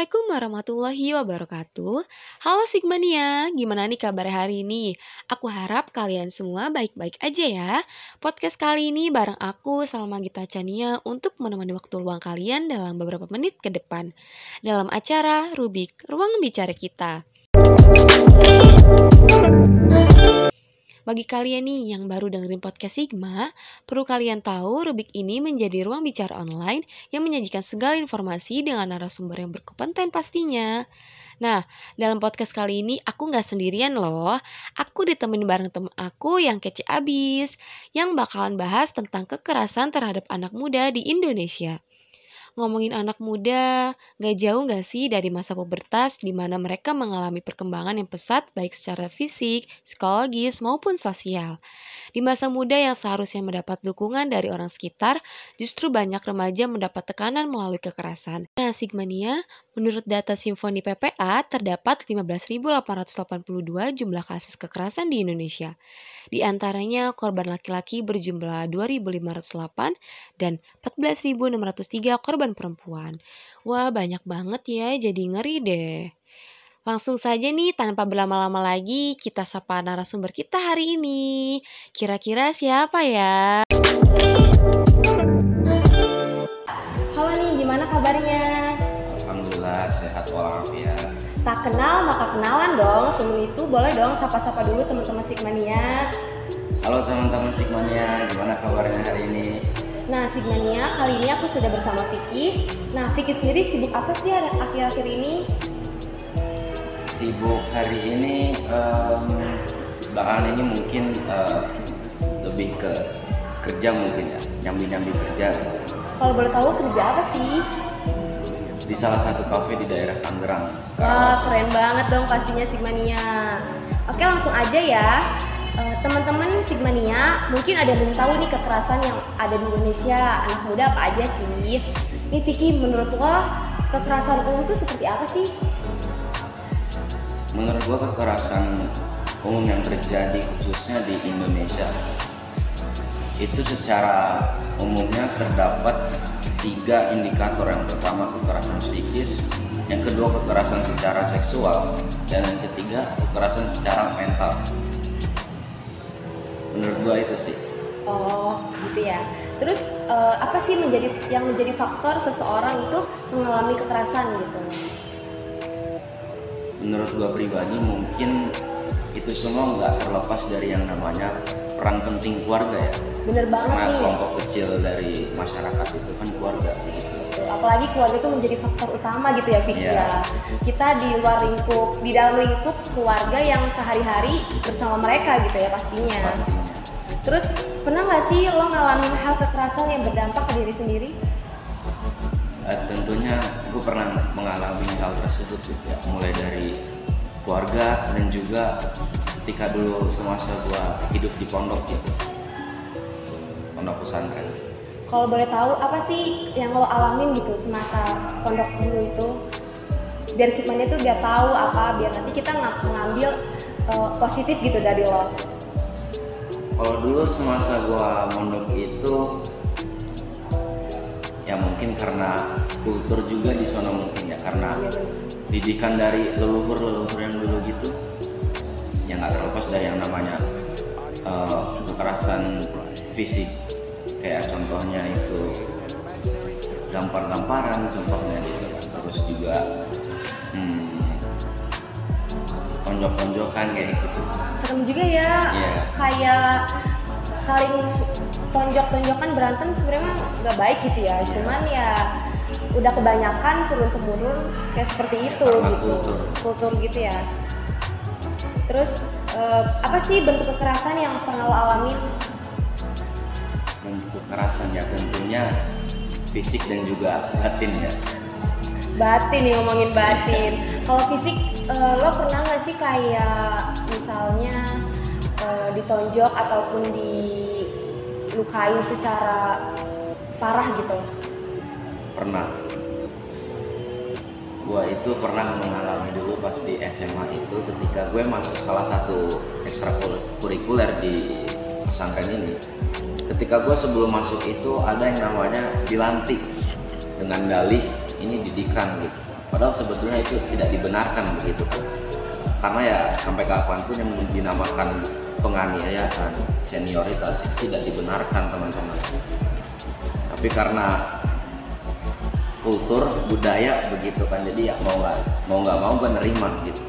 Assalamualaikum warahmatullahi wabarakatuh. Halo Sigmania, gimana nih kabar hari ini? Aku harap kalian semua baik-baik aja ya. Podcast kali ini bareng aku Salma Gita Chania untuk menemani waktu luang kalian dalam beberapa menit ke depan. Dalam acara Rubik, Ruang Bicara Kita. Bagi kalian nih yang baru dengerin podcast Sigma, perlu kalian tahu Rubik ini menjadi ruang bicara online yang menyajikan segala informasi dengan narasumber yang berkompeten pastinya. Nah, dalam podcast kali ini aku nggak sendirian loh. Aku ditemenin bareng temen aku yang kece abis, yang bakalan bahas tentang kekerasan terhadap anak muda di Indonesia ngomongin anak muda, gak jauh gak sih dari masa pubertas di mana mereka mengalami perkembangan yang pesat baik secara fisik, psikologis, maupun sosial. Di masa muda yang seharusnya mendapat dukungan dari orang sekitar, justru banyak remaja mendapat tekanan melalui kekerasan. Nah, Sigmania, menurut data Simfoni PPA, terdapat 15.882 jumlah kasus kekerasan di Indonesia. Di antaranya korban laki-laki berjumlah 2.508 dan 14.603 korban perempuan. Wah, banyak banget ya, jadi ngeri deh. Langsung saja nih, tanpa berlama-lama lagi, kita sapa narasumber kita hari ini. Kira-kira siapa ya? Halo nih, gimana kabarnya? Alhamdulillah sehat walafiat. Tak kenal maka kenalan dong. Sebelum itu boleh dong sapa-sapa dulu teman-teman Sigmania. Halo teman-teman Sigmania, gimana kabarnya hari ini? Nah, Sigmania, kali ini aku sudah bersama Vicky. Nah, Vicky sendiri sibuk apa sih akhir-akhir ini? Sibuk hari ini, um, belakangan ini mungkin uh, lebih ke kerja mungkin ya, nyambi-nyambi kerja. Kalau boleh tahu kerja apa sih? Di salah satu kafe di daerah Tangerang. Wah, keren banget dong pastinya Sigmania. Oke, langsung aja ya. Uh, teman-teman Sigmania, mungkin ada yang belum tahu nih kekerasan yang ada di Indonesia. Anak muda apa aja sih? Nih Vicky, menurut lo kekerasan umum itu seperti apa sih? Menurut gua kekerasan umum yang terjadi khususnya di Indonesia itu secara umumnya terdapat tiga indikator. Yang pertama kekerasan psikis yang kedua kekerasan secara seksual dan yang ketiga kekerasan secara mental. Menurut gua itu sih. Oh gitu ya. Terus uh, apa sih menjadi yang menjadi faktor seseorang itu mengalami kekerasan gitu menurut gua pribadi mungkin itu semua nggak terlepas dari yang namanya peran penting keluarga ya. Bener banget Karena nih. kelompok kecil dari masyarakat itu kan keluarga gitu. Apalagi keluarga itu menjadi faktor utama gitu ya Vicky Iya. ya. Kita di luar lingkup, di dalam lingkup keluarga yang sehari-hari bersama mereka gitu ya pastinya. Pastinya. Terus pernah nggak sih lo ngalamin hal kekerasan yang berdampak ke diri sendiri? Eh, tentunya gue pernah mengalami hal tersebut gitu ya. Mulai dari keluarga dan juga ketika dulu semasa gue hidup di pondok gitu. Pondok pesantren. Kalau boleh tahu apa sih yang lo alamin gitu semasa pondok dulu itu? Biar Sigmanya tuh biar tahu apa, biar nanti kita ng- mengambil uh, positif gitu dari lo. Kalau dulu semasa gua mondok itu ya mungkin karena kultur juga di sana mungkin ya karena didikan dari leluhur-leluhur yang dulu gitu yang nggak terlepas dari yang namanya eh, kekerasan fisik. Kayak contohnya itu gampar-gamparan contohnya gitu. Terus juga hmm, tonjok-tonjokan kayak gitu. Serem juga ya, Iya. kayak saling tonjok-tonjokan berantem sebenarnya nggak baik gitu ya. Cuman ya udah kebanyakan turun temurun kayak seperti itu Karena gitu, kultur. kultur gitu ya. Terus eh, apa sih bentuk kekerasan yang pernah lo alamin? bentuk kekerasan ya tentunya fisik dan juga batin ya Batin nih ngomongin batin. Kalau fisik eh, lo pernah nggak sih kayak misalnya eh, ditonjok ataupun dilukai secara parah gitu? pernah. Gua itu pernah mengalami dulu pas di SMA itu ketika gue masuk salah satu ekstrakurikuler di pesantren ini. Ketika gue sebelum masuk itu ada yang namanya dilantik dengan dalih ini didikan gitu. Padahal sebetulnya itu tidak dibenarkan begitu karena ya sampai kapan pun yang dinamakan penganiayaan senioritas itu tidak dibenarkan teman-teman tapi karena kultur budaya begitu kan jadi ya mau nggak mau nggak mau gue nerima gitu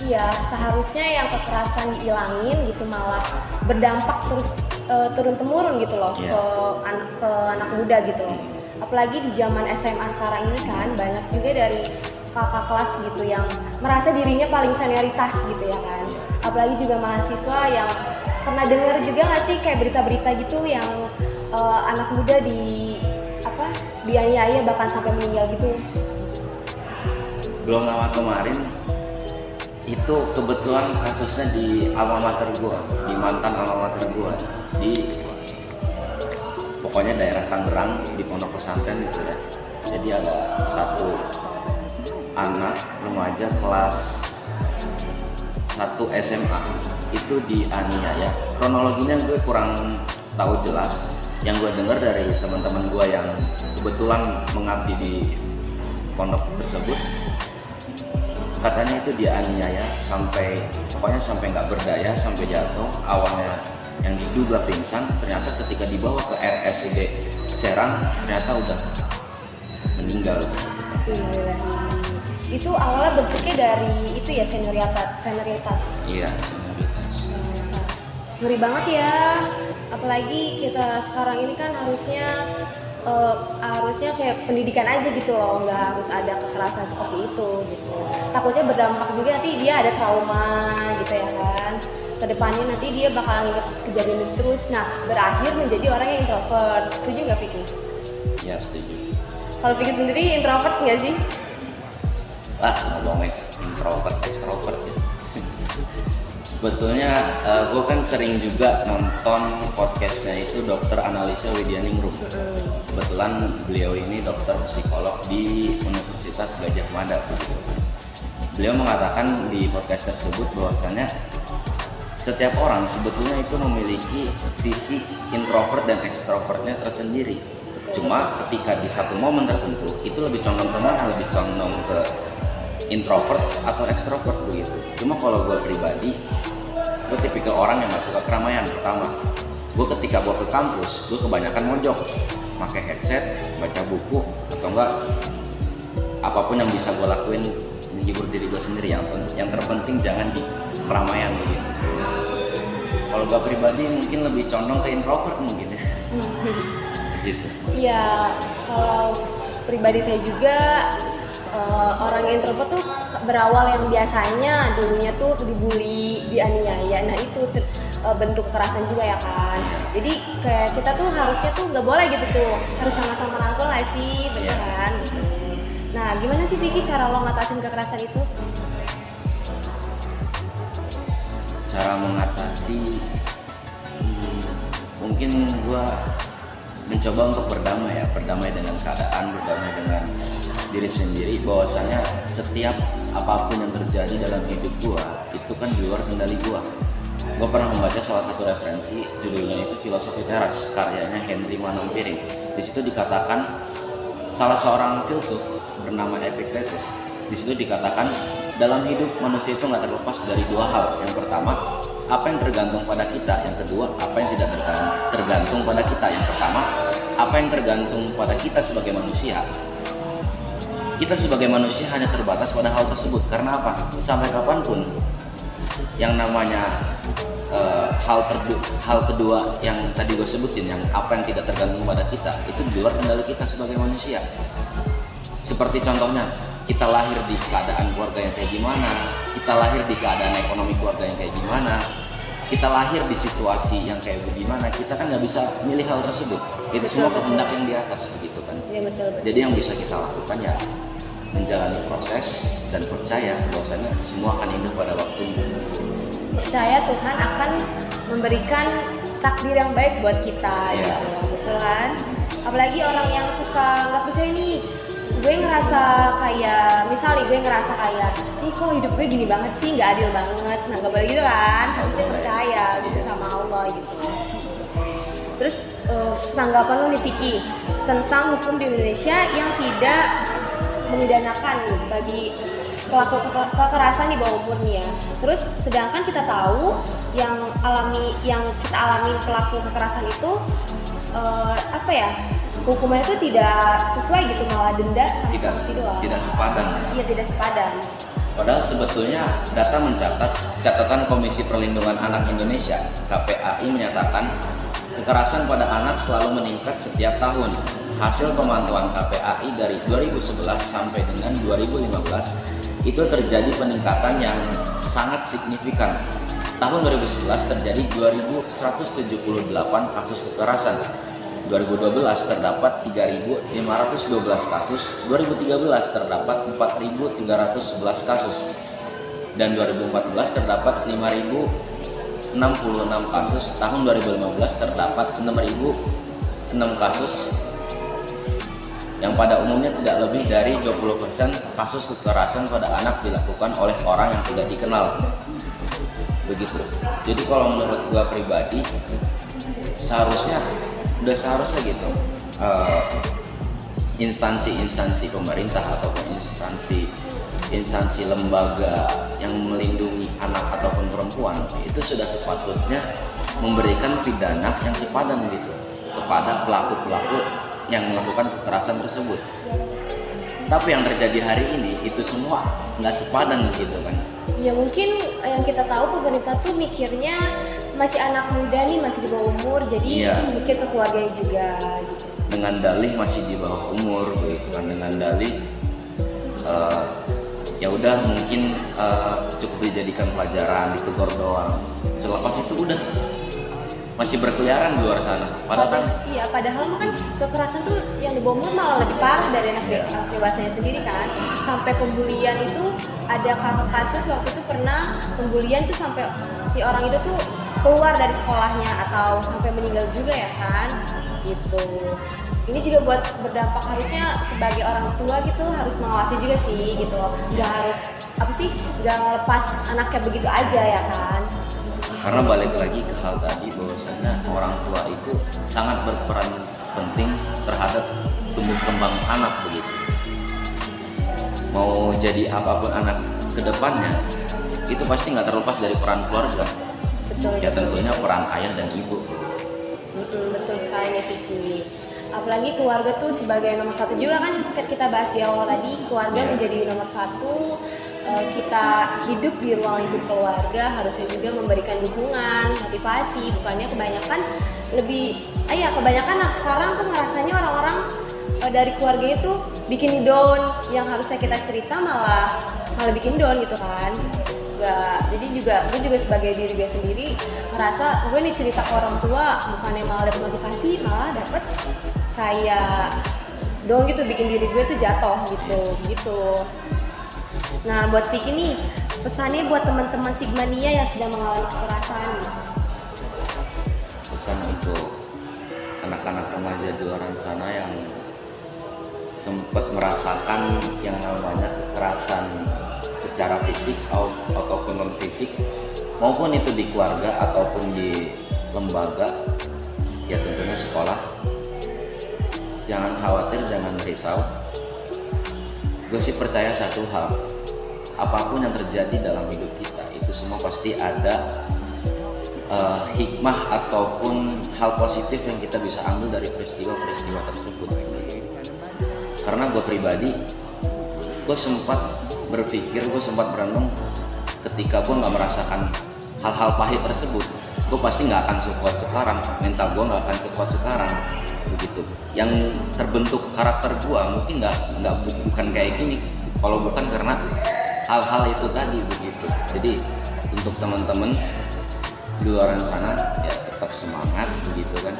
Iya, seharusnya yang kekerasan dihilangin gitu malah berdampak terus uh, turun temurun gitu loh Iya. ke anak ke anak muda gitu loh. Apalagi di zaman SMA sekarang ini kan banyak juga dari kakak kelas gitu yang merasa dirinya paling senioritas gitu ya kan. Apalagi juga mahasiswa yang pernah dengar juga nggak sih kayak berita-berita gitu yang uh, anak muda di apa dianiaya bahkan sampai meninggal gitu. belum lama kemarin itu kebetulan kasusnya di alma mater gua di mantan alma mater gua di pokoknya daerah Tangerang di pondok pesantren itu ya jadi ada satu anak remaja kelas 1 SMA itu dianiaya. Kronologinya gue kurang tahu jelas. Yang gue dengar dari teman-teman gue yang kebetulan mengabdi di pondok tersebut katanya itu dia aniaya sampai pokoknya sampai nggak berdaya sampai jatuh. Awalnya yang diduga pingsan ternyata ketika dibawa ke RSUD Serang ternyata udah meninggal. Itu awalnya bentuknya dari itu ya senioritas, senioritas. iya senioritas. Ngeri banget ya. Apalagi kita sekarang ini kan harusnya eh, harusnya kayak pendidikan aja gitu loh, nggak harus ada kekerasan seperti itu gitu. Takutnya berdampak juga nanti dia ada trauma gitu ya kan. Ke depannya nanti dia bakal inget kejadian itu terus. Nah berakhir menjadi orang yang introvert. Setuju nggak Vicky? ya setuju Kalau Vicky sendiri introvert nggak sih? Ah ngomongin introvert extrovert ya. Sebetulnya gue kan sering juga nonton podcastnya itu dokter analisa Widyaningrum kebetulan beliau ini dokter psikolog di Universitas Gajah Mada. Beliau mengatakan di podcast tersebut bahwasanya setiap orang sebetulnya itu memiliki sisi introvert dan extrovertnya tersendiri. Cuma ketika di satu momen tertentu itu lebih condong ke mana lebih condong ke introvert atau extrovert begitu. Cuma kalau gue pribadi gue tipikal orang yang gak suka keramaian pertama. Gue ketika gue ke kampus gue kebanyakan mojok pakai headset baca buku atau enggak apa pun yang bisa gue lakuin menghibur diri gue sendiri. Yang yang terpenting jangan di keramaian begitu. Kalau gue pribadi mungkin lebih condong ke introvert mungkin ya. Gitu. Iya, kalau pribadi saya juga eh, orang introvert tuh berawal yang biasanya dulunya tuh dibully, dianiaya. Nah itu eh, bentuk kekerasan juga ya kan. Jadi kayak kita tuh harusnya tuh nggak boleh gitu tuh, harus sama-sama rangkul nggak sih, bener Iya. kan? Gitu. Nah gimana sih Vicky cara lo ngatasin kekerasan itu? cara mengatasi hmm, mungkin gua mencoba untuk berdamai ya berdamai dengan keadaan berdamai dengan diri sendiri bahwasanya setiap apa pun yang terjadi dalam hidup gua itu kan di luar kendali gua. Gua pernah membaca salah satu referensi judulnya itu filosofi teras karyanya Henry Manumpiring di situ dikatakan salah seorang filsuf bernama Epictetus di situ dikatakan dalam hidup manusia itu nggak terlepas dari dua hal. Yang pertama apa yang tergantung pada kita. Yang kedua apa yang tidak tergantung pada kita. Yang pertama apa yang tergantung pada kita sebagai manusia kita sebagai manusia hanya terbatas pada hal tersebut. Karena apa? Sampai kapan pun yang namanya eh, hal terdu- hal kedua yang tadi gue sebutin yang apa yang tidak tergantung pada kita itu di luar kendali kita sebagai manusia. Seperti contohnya kita lahir di keadaan keluarga yang kayak gimana kita lahir di keadaan ekonomi keluarga yang kayak gimana kita lahir di situasi yang kayak bagaimana kita kan nggak bisa milih hal tersebut. Itu semua kehendak yang di atas begitu kan? Ya betul betul. jadi yang bisa kita lakukan ya menjalani proses dan percaya bahwasanya semua akan indah pada waktunya. Percaya Tuhan akan memberikan takdir yang baik buat kita Iya. gitu betul kan? Apalagi orang yang suka nggak percaya nih gue ngerasa kayak misal nih gue ngerasa kayak nih kok hidup gue gini banget sih nggak adil banget. Nah nggak boleh gitu kan? Harusnya percaya gitu sama Allah gitu. Terus eh, tanggapan lu nih Vicky tentang hukum di Indonesia yang tidak memidanakan nih bagi pelaku ke- kekerasan di bawah umur nih ya. Terus sedangkan kita tahu yang alami yang kita alami pelaku kekerasan itu eh, apa ya? Hukumannya itu tidak sesuai gitu malah denda sama tidak sanksi doang. tidak sepadan Iya tidak sepadan. Padahal sebetulnya data mencatat catatan Komisi Perlindungan Anak Indonesia KPAI menyatakan kekerasan pada anak selalu meningkat setiap tahun. Hasil pemantauan KPAI dari 2011 sampai dengan 2015 itu terjadi peningkatan yang sangat signifikan. Tahun 2011 terjadi 2178 kasus kekerasan. 2012 terdapat 3.512 kasus, 2013 terdapat 4.311 kasus, dan 2014 terdapat 5.066 kasus, tahun 2015 terdapat 6.006 kasus, yang pada umumnya tidak lebih dari 20% kasus kekerasan pada anak dilakukan oleh orang yang tidak dikenal. Begitu. Jadi kalau menurut gua pribadi, seharusnya udah seharusnya gitu eh, instansi-instansi pemerintah ataupun instansi instansi lembaga yang melindungi anak ataupun perempuan itu sudah sepatutnya memberikan pidana yang sepadan gitu kepada pelaku-pelaku yang melakukan kekerasan tersebut. Tapi yang terjadi hari ini itu semua nggak sepadan gitu kan. Ya mungkin yang kita tahu pemerintah tuh mikirnya masih anak muda nih masih di bawah umur jadi Iya. mikir ke keluarganya juga gitu. dengan dalih masih di bawah umur gitu kan dengan dalih eh, ya udah mungkin eh, cukup dijadikan pelajaran ditegur doang selepas itu udah masih berkeliaran di luar sana. Padahal kan iya padahal kan kekerasan tuh yang di bawah malah lebih parah dari anak, Iya. anak dewasanya sendiri kan. Sampai pembulian itu ada kasus waktu itu pernah pembulian tuh sampai si orang itu tuh keluar dari sekolahnya atau sampai meninggal juga ya kan gitu. Ini juga buat berdampak harusnya sebagai orang tua gitu harus mengawasi juga sih gitu. Nggak harus apa sih nggak ngelepas anaknya begitu aja ya kan karena balik lagi ke hal tadi bahwasanya orang tua itu sangat berperan penting terhadap tumbuh kembang anak begitu mau jadi apa pun anak ke depannya itu pasti nggak terlepas dari peran keluarga betul ya tentunya peran ayah dan ibu Mm-mm, betul sekali nih Vicky. Apalagi keluarga tuh sebagai nomor satu juga kan kita bahas di awal tadi keluarga Iya. menjadi nomor satu. Eh, kita hidup di ruang lingkup keluarga harusnya juga memberikan dukungan, motivasi. Bukannya kebanyakan lebih, ah ya kebanyakan anak sekarang tuh ngerasanya orang-orang eh, dari keluarga itu bikin down yang harusnya kita cerita malah malah bikin down gitu kan juga jadi juga gue juga sebagai diri gue sendiri ngerasa gue nih cerita ke orang tua bukannya malah dapet motivasi malah dapet kayak dong gitu bikin diri gue tuh jatuh gitu gitu nah buat Vicky nih pesannya buat teman-teman Sigmania yang sedang mengalami kekerasan. Pesan untuk anak-anak remaja di luar sana yang sempat merasakan yang namanya kekerasan secara fisik au- ataupun non fisik maupun itu di keluarga ataupun di lembaga ya tentunya sekolah. Jangan khawatir jangan risau. Gue sih percaya satu hal apa pun yang terjadi dalam hidup kita itu semua pasti ada eh, hikmah ataupun hal positif yang kita bisa ambil dari peristiwa-peristiwa tersebut. Karena gue pribadi gue sempat berpikir gue sempat merenung ketika gue nggak merasakan hal-hal pahit tersebut gue pasti nggak akan sekuat sekarang mental gue nggak akan sekuat sekarang begitu. Yang terbentuk karakter gue mungkin nggak nggak bu- bukan kayak gini. Kalau bukan karena hal-hal itu tadi begitu jadi untuk teman-teman di luar sana ya tetap semangat begitu kan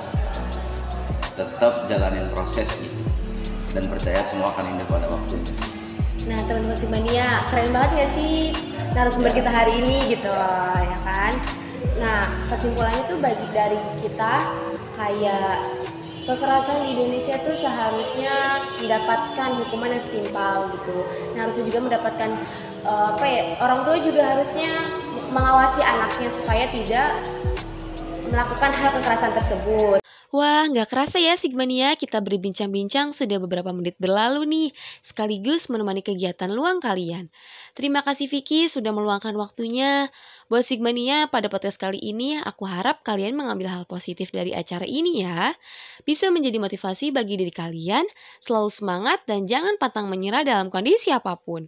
tetap jalanin proses gitu dan percaya semua akan indah pada waktunya Nah teman-teman Simania, keren banget gak sih narasumber kita hari ini gitu loh, ya kan? Nah kesimpulannya tuh bagi dari kita kayak kekerasan di Indonesia tuh seharusnya mendapatkan hukuman yang setimpal gitu. Nah harusnya juga mendapatkan eh, apa ya orang tua juga harusnya mengawasi anaknya supaya tidak melakukan hal kekerasan tersebut. Wah, nggak kerasa ya Sigmania, kita berbincang-bincang sudah beberapa menit berlalu nih, sekaligus menemani kegiatan luang kalian. Terima kasih Vicky sudah meluangkan waktunya. Buat Sigmania, pada podcast kali ini aku harap kalian mengambil hal positif dari acara ini ya. Bisa menjadi motivasi bagi diri kalian, selalu semangat dan jangan pantang menyerah dalam kondisi apa pun.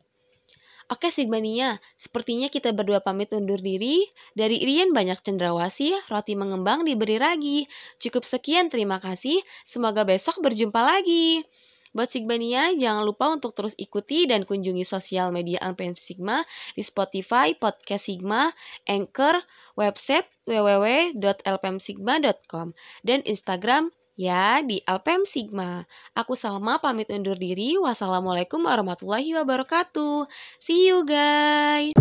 Oke Sigmania, sepertinya kita berdua pamit undur diri. Dari Irian banyak cendrawasih, roti mengembang diberi ragi. Cukup sekian, terima kasih. Semoga besok berjumpa lagi. Buat Sigmania, jangan lupa untuk terus ikuti dan kunjungi sosial media LPM Sigma di Spotify, Podcast Sigma, Anchor, website www.lpmsigma.com, dan Instagram ya di Alpem Sigma. Aku Salma pamit undur diri. Wassalamualaikum warahmatullahi wabarakatuh. See you guys.